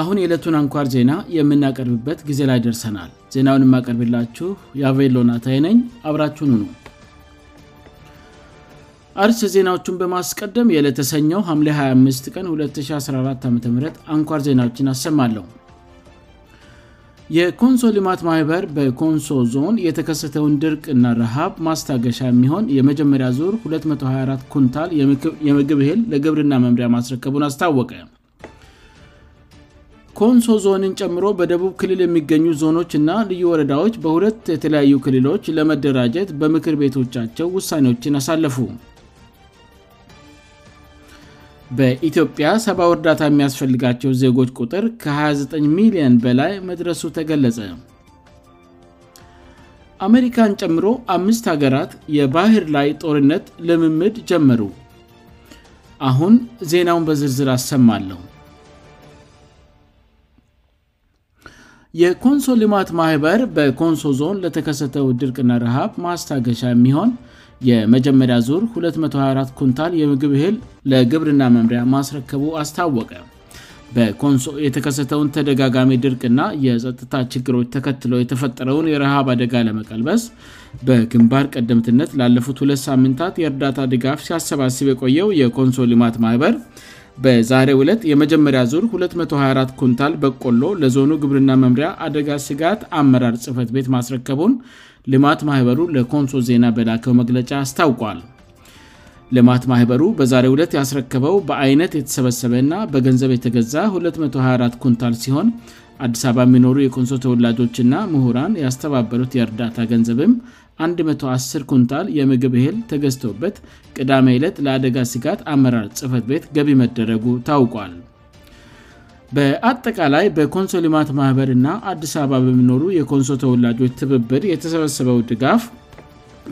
አሁን የዕለቱን አንኳር ዜና የምናቀርብበት ጊዜ ላይ ደርሰናል ዜናውን የማቀርብላችሁ የቬሎናታይ ነኝ አብራችኑ ነው አርስ ዜናዎቹን በማስቀደም የለተሰኘው ሀምሌ 25 ቀን 214 አም አንኳር ዜናዎችን አሰማለሁ የኮንሶ ልማት ማህበር በኮንሶ ዞን የተከሰተውን ድርቅና ረሃብ ማስታገሻ የሚሆን የመጀመሪያ ዙር 224 ኩንታል የምግብ እህል ለግብርና መምሪያ ማስረከቡን አስታወቀ ኮንሶ ዞንን ጨምሮ በደቡብ ክልል የሚገኙ ዞኖችና ልዩ ወረዳዎች በሁለት የተለያዩ ክልሎች ለመደራጀት በምክር ቤቶቻቸው ውሳኔዎችን አሳለፉ በኢትዮጵያ ሰብ እርዳታ የሚያስፈልጋቸው ዜጎች ቁጥር ከ29 ሚሊዮን በላይ መድረሱ ተገለጸ አሜሪካን ጨምሮ አምስት ሀገራት የባህር ላይ ጦርነት ልምምድ ጀመሩ አሁን ዜናውን በዝርዝር አሰማለሁ የኮንሶ ልማት ማህበር በኮንሶ ዞን ለተከሰተው ድርቅና ረሃብ ማስታገሻ የሚሆን የመጀመሪያ ዙር 224 ኩንታል የምግብ እህል ለግብርና መምሪያ ማስረከቡ አስታወቀ በኮንሶ የተከሰተውን ተደጋጋሚ ድርቅና የጸጥታ ችግሮች ተከትሎ የተፈጠረውን የረሃብ አደጋ ለመቀልበስ በግንባር ቀደምትነት ላለፉት ሁለት ሳምንታት የእርዳታ ድጋፍ ሲያሰባስብ የቆየው የኮንሶ ልማት ማህበር በዛሬው ዕለት የመጀመሪያ ዙር 224 ኩንታል በቆሎ ለዞኑ ግብርና መምሪያ አደጋ ስጋት አመራር ጽህፈት ቤት ማስረከቡን ልማት ማህበሩ ለኮንሶ ዜና በላከው መግለጫ አስታውቋል ልማት ማህበሩ በዛሬ 2ለት ያስረከበው በአይነት የተሰበሰበእና በገንዘብ የተገዛ 224 ኩንታል ሲሆን አዲስ አበባ የሚኖሩ የኮንሶ ተወላጆችእና ምሁራን ያስተባበሩት የእርዳታ ገንዘብም 110 ኩንታል የምግብ እህል ተገዝተውበት ቅዳሜ ዕለት ለአደጋ ስጋት አመራር ጽፈት ቤት ገቢ መደረጉ ታውቋል በአጠቃላይ በኮንሶ ሊማት ማኅበርና አዲስ አበባ በሚኖሩ የኮንሶ ተወላጆች ትብብር የተሰበሰበው ድጋፍ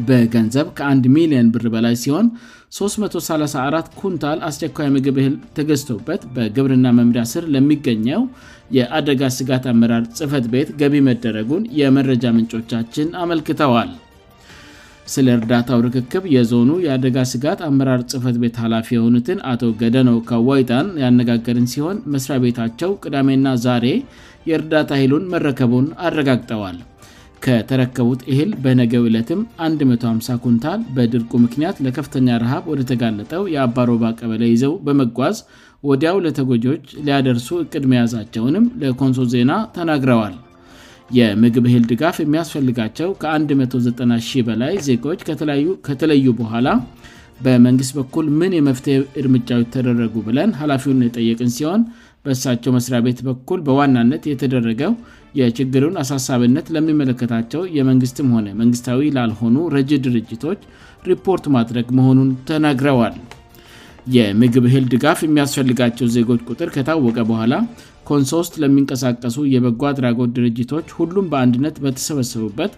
በገንዘብ ከ1 ሚሊ0ን ብር በላይ ሲሆን 334 ኩንታል አስቸኳይ ምግብ ህል ተገዝቶበት በግብርና መምዳ ስር ለሚገኘው የአደጋ ስጋት አመራር ጽህፈት ቤት ገቢ መደረጉን የመረጃ ምንጮቻችን አመልክተዋል ስለ እርዳታው ርክክብ የዞኑ የአደጋ ስጋት አመራር ጽህፈት ቤት ኃላፊ የሆኑትን አቶ ገደኖ ካዋይጣን ያነጋገርን ሲሆን መስሪያ ቤታቸው ቅዳሜና ዛሬ የእርዳታ ህሉን መረከቡን አረጋግጠዋል ከተረከቡት እህል በነገው ዕለትም 150 ኩንታል በድርቁ ምክንያት ለከፍተኛ ረሃብ ወደተጋለጠው የአባሮባ ቀበለ ይዘው በመጓዝ ወዲያው ለተጎጆዎች ሊያደርሱ እቅድ መያዛቸውንም ለኮንሶ ዜና ተናግረዋል የምግብሄል ድጋፍ የሚያስፈልጋቸው ከ190 በላይ ዜጋዎች ከተለዩ በኋላ በመንግስት በኩል ምን የመፍትሄ እርምጃዎተደረጉ ብለን ኃላፊውን የጠየቅን ሲሆን በእሳቸው መስሪያ ቤት በኩል በዋናነት የተደረገው የችግሩን አሳሳብነት ለሚመለከታቸው የመንግስትም ሆነ መንግስታዊ ላልሆኑ ረጅ ድርጅቶች ሪፖርት ማድረግ መሆኑን ተናግረዋል የምግብ ህል ድጋፍ የሚያስፈልጋቸው ዜጎች ቁጥር ከታወቀ በኋላ ኮንሶውስት ለሚንቀሳቀሱ የበጎ አድራጎት ድርጅቶች ሁሉም በአንድነት በተሰበሰቡበት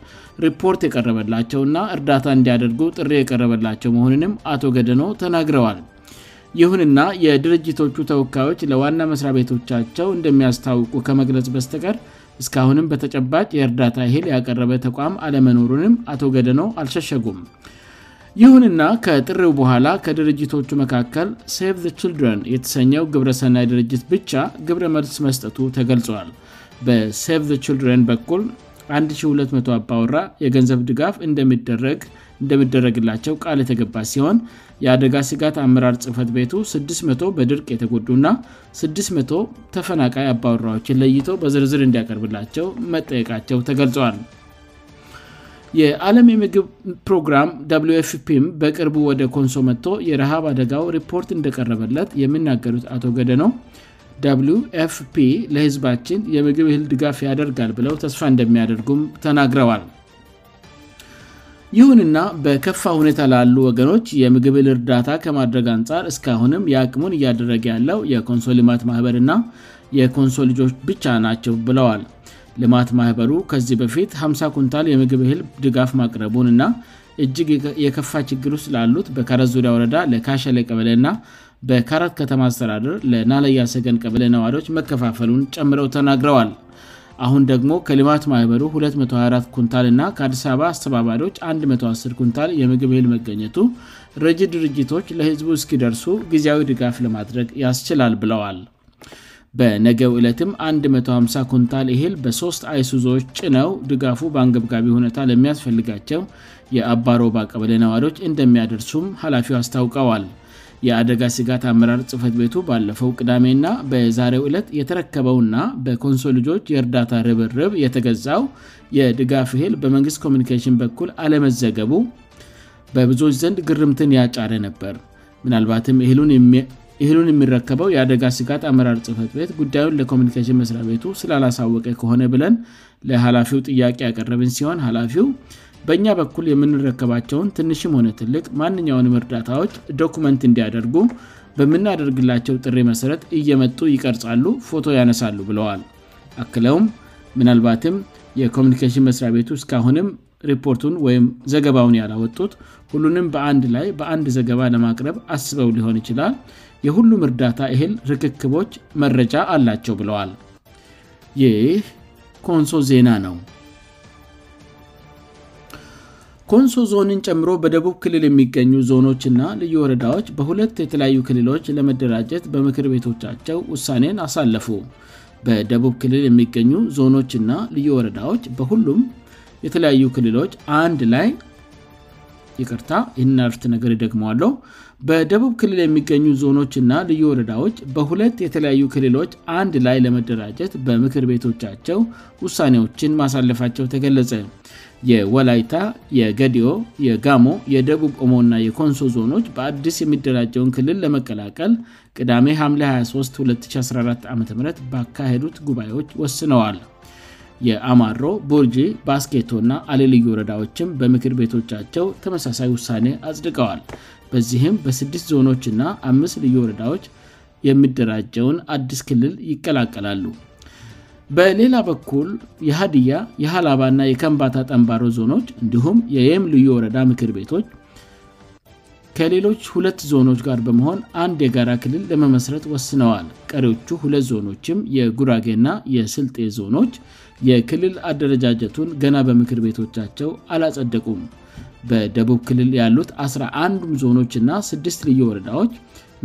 ሪፖርት የቀረበላቸው እና እርዳታ እንዲያደርጉ ጥሪ የቀረበላቸው መሆኑንም አቶ ገደኖ ተናግረዋል ይሁንና የድርጅቶቹ ተወካዮች ለዋና መስሪያ ቤቶቻቸው እንደሚያስታውቁ ከመግለጽ በስተቀር እስካሁንም በተጨባጭ የእርዳታ ህል ያቀረበ ተቋም አለመኖሩንም አቶ ገደኖ አልሸሸጉም ይሁንና ከጥሪው በኋላ ከድርጅቶቹ መካከል ሰvh ችልድን የተሰኘው ግብረሰናይ ድርጅት ብቻ ግብረ መልስ መስጠቱ ተገልጿዋል በሰv h ችልድረን በኩል 1200 አባወራ የገንዘብ ድጋፍ እንደምደረግላቸው ቃል የተገባ ሲሆን የአደጋ ስጋት አመራር ጽህፈት ቤቱ 600 በድርቅ የተጎዱእና 600 ተፈናቃይ አባወራዎችን ለይቶ በዝርዝር እንዲያቀርብላቸው መጠየቃቸው ተገልጿል የዓለም የምግብ ፕሮግራም fፒም በቅርቡ ወደ ኮንሶ መጥቶ የረሃብ አደጋው ሪፖርት እንደቀረበለት የምናገሩት አቶ ገደኖ ፍፒ ለህዝባችን የምግብ ህል ድጋፍ ያደርጋል ብለው ተስፋ እንደሚያደርጉም ተናግረዋል ይሁንና በከፋ ሁኔታ ላሉ ወገኖች የምግብ ል እርዳታ ከማድረግ አንጻር እስካአሁንም የአቅሙን እያደረገ ያለው የኮንሶል ልማት ማህበር ና የኮንሶ ልጆች ብቻ ናቸው ብለዋል ልማት ማህበሩ ከዚህ በፊት 50 ኩንታል የምግብ ህል ድጋፍ ማቅረቡን እና እጅግ የከፋ ችግር ውስጥ ላሉት በካረት ዙሪያ ወረዳ ለካሸለ ቀበለ ና በካራት ከተማ አስተዳደር ለናለያ ሰገን ቀበለ ነዋሪዎች መከፋፈሉን ጨምረው ተናግረዋል አሁን ደግሞ ከልማት ማኅበሩ 224 ኩንታል እና ከአዲስ አባ አስተባባሪዎች 110 ኩንታል የምግብ ህል መገኘቱ ረጅ ድርጅቶች ለህዝቡ እስኪደርሱ ጊዜያዊ ድጋፍ ለማድረግ ያስችላል ብለዋል በነገው ዕለትም 150 ኩንታል እህል በ3ት አይሱዞዎች ጭነው ድጋፉ በአንግብጋቢ ሁኔታ ለሚያስፈልጋቸው የአባሮባ ቀበለ ነዋሪዎች እንደሚያደርሱም ኃላፊው አስታውቀዋል የአደጋ ስጋት አመራር ጽፈት ቤቱ ባለፈው ቅዳሜእና በዛሬው ዕለት የተረከበውና በኮንሶል ልጆች የእርዳታ ርብርብ የተገዛው የድጋፍ እህል በመንግስት ኮሚኒኬሽን በኩል አለመዘገቡ በብዙዎች ዘንድ ግርምትን ያጫረ ነበር ምናልባትም ህሉን ይህሉን የምረከበው የአደጋ ስጋት አመራር ጽህፈት ቤት ጉዳዩን ለኮሚኒኬሽን መስሪያ ቤቱ ስላላሳወቀ ከሆነ ብለን ለሀላፊው ጥያቄ ያቀረብን ሲሆን ሀላፊው በእኛ በኩል የምንረከባቸውን ትንሽም ሆነ ትልቅ ማንኛውንም እርዳታዎች ዶኩመንት እንዲያደርጉ በምናደርግላቸው ጥሪ መሰረት እየመጡ ይቀርጻሉ ፎቶ ያነሳሉ ብለዋል አክለውም ምናልባትም የኮሚኒኬሽን መስሪያ ቤቱ እስካአሁንም ሪፖርቱን ወይም ዘገባውን ያላወጡት ሁሉንም በአንድ ላይ በአንድ ዘገባ ለማቅረብ አስበው ሊሆን ይችላል የሁሉም እርዳታ ይህል ርክክቦች መረጃ አላቸው ብለዋል ይህ ኮንሶ ዜና ነው ኮንሶ ዞንን ጨምሮ በደቡብ ክልል የሚገኙ ዞኖችእና ልዩ ወረዳዎች በሁለት የተለያዩ ክልሎች ለመደራጀት በምክር ቤቶቻቸው ውሳኔን አሳለፉ በደቡብ ክልል የሚገኙ ዞኖችና ልዩ ወረዳዎች በሁሉም የተለያዩ ክልሎች አንድ ላይ ይቅርታ ይህናእርት ነገር ይደግመዋለው በደቡብ ክልል የሚገኙ ዞኖችእና ልዩ ወረዳዎች በሁለት የተለያዩ ክልሎች አንድ ላይ ለመደራጀት በምክር ቤቶቻቸው ውሳኔዎችን ማሳለፋቸው ተገለጸ የወላይታ የገድዮ የጋሞ የደቡብ ኦሞ እና የኮንሶ ዞኖች በአዲስ የሚደራጀውን ክልል ለመቀላቀል ቅዳሜ ሐም 23 2014 ዓም ባካሄዱት ጉባኤዎች ወስነዋል የአማሮ ቦርጂ ባስኬቶ ና አሌ ልዩ ወረዳዎችም በምክር ቤቶቻቸው ተመሳሳይ ውሳኔ አጽድቀዋል በዚህም በስድስት ዞኖችና አምስት ልዩ ወረዳዎች የሚደራጀውን አዲስ ክልል ይቀላቀላሉ በሌላ በኩል የሀዲያ የሀላባ ና የከንባታ ጠንባሮ ዞኖች እንዲሁም የየም ልዩ ወረዳ ምክር ቤቶች ከሌሎች ሁለት ዞኖች ጋር በመሆን አንድ የጋራ ክልል ለመመስረት ወስነዋል ቀሪዎቹ ሁለት ዞኖችም የጉራጌና የስልጤ ዞኖች የክልል አደረጃጀቱን ገና በምክር ቤቶቻቸው አላጸደቁም በደቡብ ክልል ያሉት አስራ አንዱም ዞኖች እና ስድስት ልዩ ወረዳዎች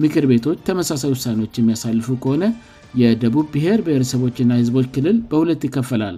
ምክር ቤቶች ተመሳሳይ ውሳኔዎች የሚያሳልፉ ከሆነ የደቡብ ብሔር ብሔረሰቦችና ህዝቦች ክልል በሁለት ይከፈላል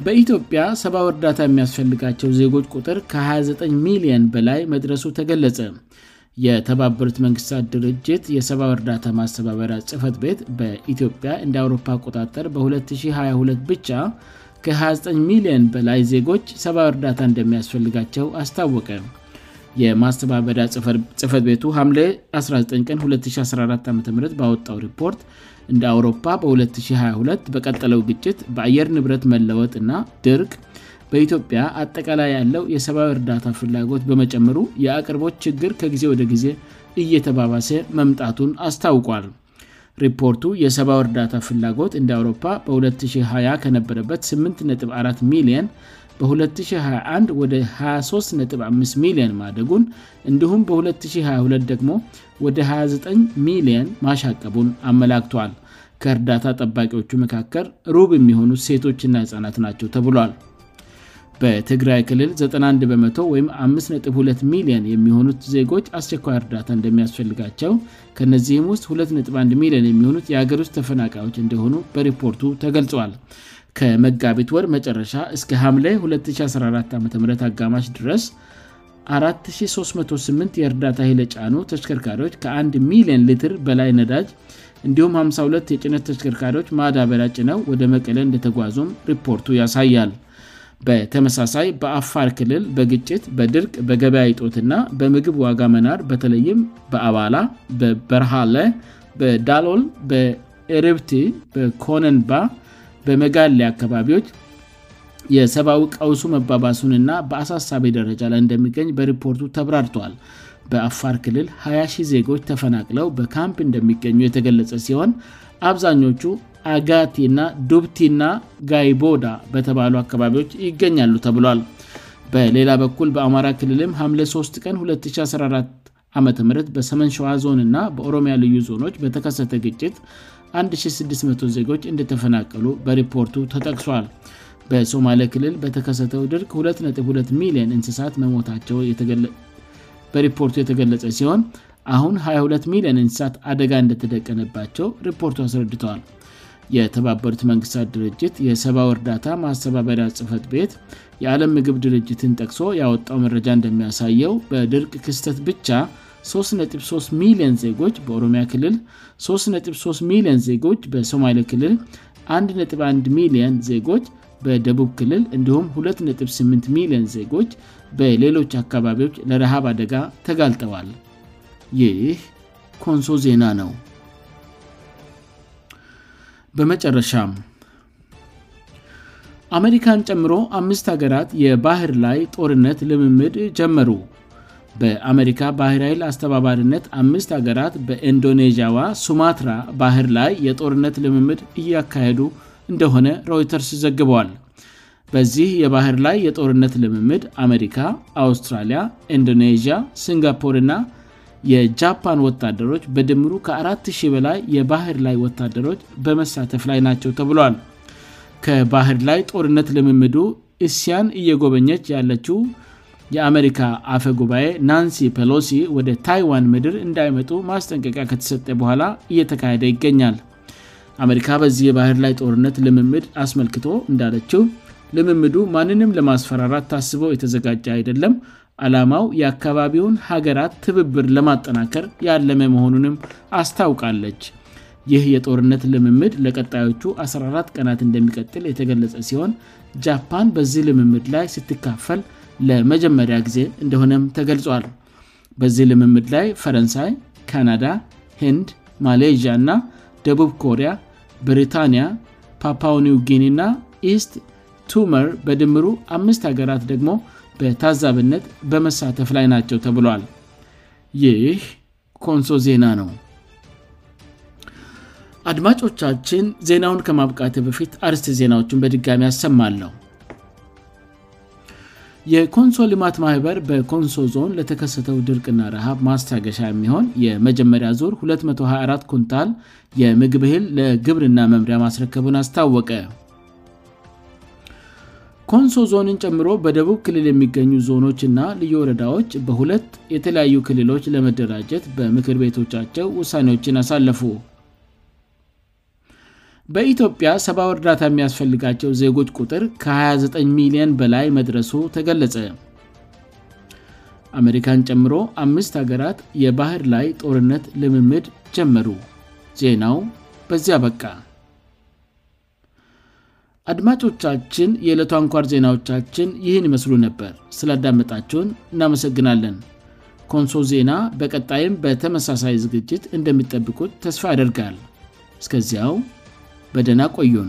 በኢትዮጵያ ሰብአው እርዳታ የሚያስፈልጋቸው ዜጎች ቁጥር ከ29 ሚሊዮን በላይ መድረሱ ተገለጸ የተባበሩት መንግሥታት ድርጅት የ7ብው እርዳታ ማስተባበሪያ ጽህፈት ቤት በኢትዮጵያ እንደ አውሮፓ አጣጠር በ2022 ብቻ ከ29 ሚሊዮን በላይ ዜጎች 7ው እርዳታ እንደሚያስፈልጋቸው አስታወቀ የማስተባበዳ ጽፈት ቤቱ ምሌ 19 ቀን 2014 ዓም ባወጣው ሪፖርት እን አውሮፓ በ2022 በቀጠለው ግጭት በአየር ንብረት መለወጥ ና ድርቅ በኢትዮጵያ አጠቃላይ ያለው የሰብዊ እርዳታ ፍላጎት በመጨምሩ የአቅርቦች ችግር ከጊዜ ወደ ጊዜ እየተባባሰ መምጣቱን አስታውቋል ሪፖርቱ የሰብዊ እርዳታ ፍላጎት እን አውሮፓ በ2020 ከነበረበት 84 ሚሊየን በ221 ወደ 235 ሚሊዮን ማደጉን እንዲሁም በ222 ደግሞ ወደ 29 ሚሊየን ማሻቀቡን አመላክተል ከእርዳታ ጠባቂዎቹ መካከል ሩብ የሚሆኑ ሴቶችና ህጻናት ናቸው ተብሏል በትግራይ ክልል 91መ ወም 52 ሚሊየን የሚሆኑት ዜጎች አስቸኳይ እርዳታ እንደሚያስፈልጋቸው ከእነዚህም ውስጥ 21 ሚሊዮን የሚሆኑት የአገር ውስጥ ተፈናቃዮች እንደሆኑ በሪፖርቱ ተገልጿል ከመጋቢት ወር መጨረሻ እስከ ሀምሌ 214 ዓም አጋማሽ ድረስ 438 የእርዳታ ለ ጫኑ ተሽከርካሪዎች ከ1 ሚሊ0ን ሊት በላይ ነዳጅ እንዲሁም 52 የጭነት ተሽከርካሪዎች ማዳ በዳጭ ነው ወደ መቀለ እንደተጓዙም ሪፖርቱ ያሳያል በተመሳሳይ በአፋር ክልል በግጭት በድርቅ በገበያ አይጦትና በምግብ ዋጋ መናድ በተለይም በአባላ በበርሃለ በዳሎል በእርብቲ በኮነንባ በመጋላ አካባቢዎች የሰብዊ ቀውሱ መባባሱንና በአሳሳቢ ደረጃ ላይ እንደሚገኝ በሪፖርቱ ተብራድተዋል በአፋር ክልል 200 ዜጎች ተፈናቅለው በካምፕ እንደሚገኙ የተገለጸ ሲሆን አብዛኞቹ አጋቲ እና ዱብቲእና ጋይቦዳ በተባሉ አካባቢዎች ይገኛሉ ተብሏል በሌላ በኩል በአማራ ክልልም ሀም 3 ቀን 214 ዓም በሰመንሸዋ ዞንእና በኦሮሚያ ልዩ ዞኖች በተከሰተ ግጭት 1600 ዜጎች እንደተፈናቀሉ በሪፖርቱ ተጠቅሷል በሶማሌ ክልል በተከሰተው ድርቅ 22 ሚሊየን እንስሳት መሞታቸው በሪፖርቱ የተገለጸ ሲሆን አሁን 22 ሚሊዮን እንስሳት አደጋ እንደተደቀነባቸው ሪፖርቱ አስረድቷዋል የተባበሩት መንግስታት ድርጅት የሰብው እርዳታ ማተባበሪያ ጽፈት ቤት የዓለም ምግብ ድርጅትን ጠቅሶ ያወጣው መረጃ እንደሚያሳየው በድርቅ ክስተት ብቻ 33 ሚሊዮን ዜጎች በኦሮሚያ ክልል 33 ሚሊዮን ዜጎች በሶማሌ ክልል 11 ሚሊየን ዜጎች በደቡብ ክልል እንዲሁም 28 ሚሊየን ዜጎች በሌሎች አካባቢዎች ለረሃብ አደጋ ተጋልጠዋል ይህ ኮንሶ ዜና ነው በመጨረሻም አሜሪካን ጨምሮ አምስት ሀገራት የባህር ላይ ጦርነት ልምምድ ጀመሩ በአሜሪካ ባህርኃይል አስተባባሪነት አምስት ሀገራት በኢንዶኔዥያዋ ሱማትራ ባህር ላይ የጦርነት ልምምድ እያካሄዱ እንደሆነ ሮይተርስ ዘግበዋል በዚህ የባህር ላይ የጦርነት ልምምድ አሜሪካ አውስትራሊያ ኢንዶኔዥያ ሲንጋፖርና የጃፓን ወታደሮች በድምሩ ከአራት 000 በላይ የባህር ላይ ወታደሮች በመሳተፍ ላይ ናቸው ተብሏል ከባህር ላይ ጦርነት ልምምዱ እስያን እየጎበኘች ያለችው የአሜሪካ አፈ ጉባኤ ናንሲ ፖሎሲ ወደ ታይዋን ምድር እንዳይመጡ ማስጠንቀቂያ ከተሰጠ በኋላ እየተካሄደ ይገኛል አሜሪካ በዚህ የባህር ላይ ጦርነት ልምምድ አስመልክቶ እንዳለችው ልምምዱ ማንንም ለማስፈራራት ታስበው የተዘጋጀ አይደለም አላማው የአካባቢውን ሀገራት ትብብር ለማጠናከር ያለመ መሆኑንም አስታውቃለች ይህ የጦርነት ልምምድ ለቀጣዮቹ 14 ቀናት እንደሚቀጥል የተገለጸ ሲሆን ጃፓን በዚህ ልምምድ ላይ ስትካፈል ለመጀመሪያ ጊዜ እንደሆነም ተገልጿል በዚህ ልምምድ ላይ ፈረንሳይ ካናዳ ሂንድ ማሌዥያ እና ደቡብ ኮሪያ ብሪታኒያ ፓፓኒው ጊኒ እና ኢስት ቱመር በድምሩ አምስት ሀገራት ደግሞ በታዛብነት በመሳተፍ ላይ ናቸው ተብሏል ይህ ኮንሶ ዜና ነው አድማጮቻችን ዜናውን ከማብቃት በፊት አርስት ዜናዎችን በድጋሚ ያሰማለው የኮንሶ ልማት ማህበር በኮንሶ ዞን ለተከሰተው ድርቅና ረሃብ ማስታገሻ የሚሆን የመጀመሪያ ዙር 224 ኩንታል የምግብ ህል ለግብርና መምሪያ ማስረከቡን አስታወቀ ኮንሶ ዞንን ጨምሮ በደቡብ ክልል የሚገኙ ዞኖችእና ልዩ ወረዳዎች በሁለት የተለያዩ ክልሎች ለመደራጀት በምክር ቤቶቻቸው ውሳኔዎችን አሳለፉ በኢትዮጵያ ሰብ ወርዳታ የሚያስፈልጋቸው ዜጎች ቁጥር ከ29 ሚሊዮን በላይ መድረሱ ተገለጸ አሜሪካን ጨምሮ አምስት ሀገራት የባህር ላይ ጦርነት ልምምድ ጀመሩ ዜናው በዚያ በቃ አድማጮቻችን የዕለቱ አንኳር ዜናዎቻችን ይህን ይመስሉ ነበር ስላዳመጣቸውን እናመሰግናለን ኮንሶ ዜና በቀጣይም በተመሳሳይ ዝግጅት እንደሚጠብቁት ተስፋ ያደርጋል እስከዚያው bደና ቆyn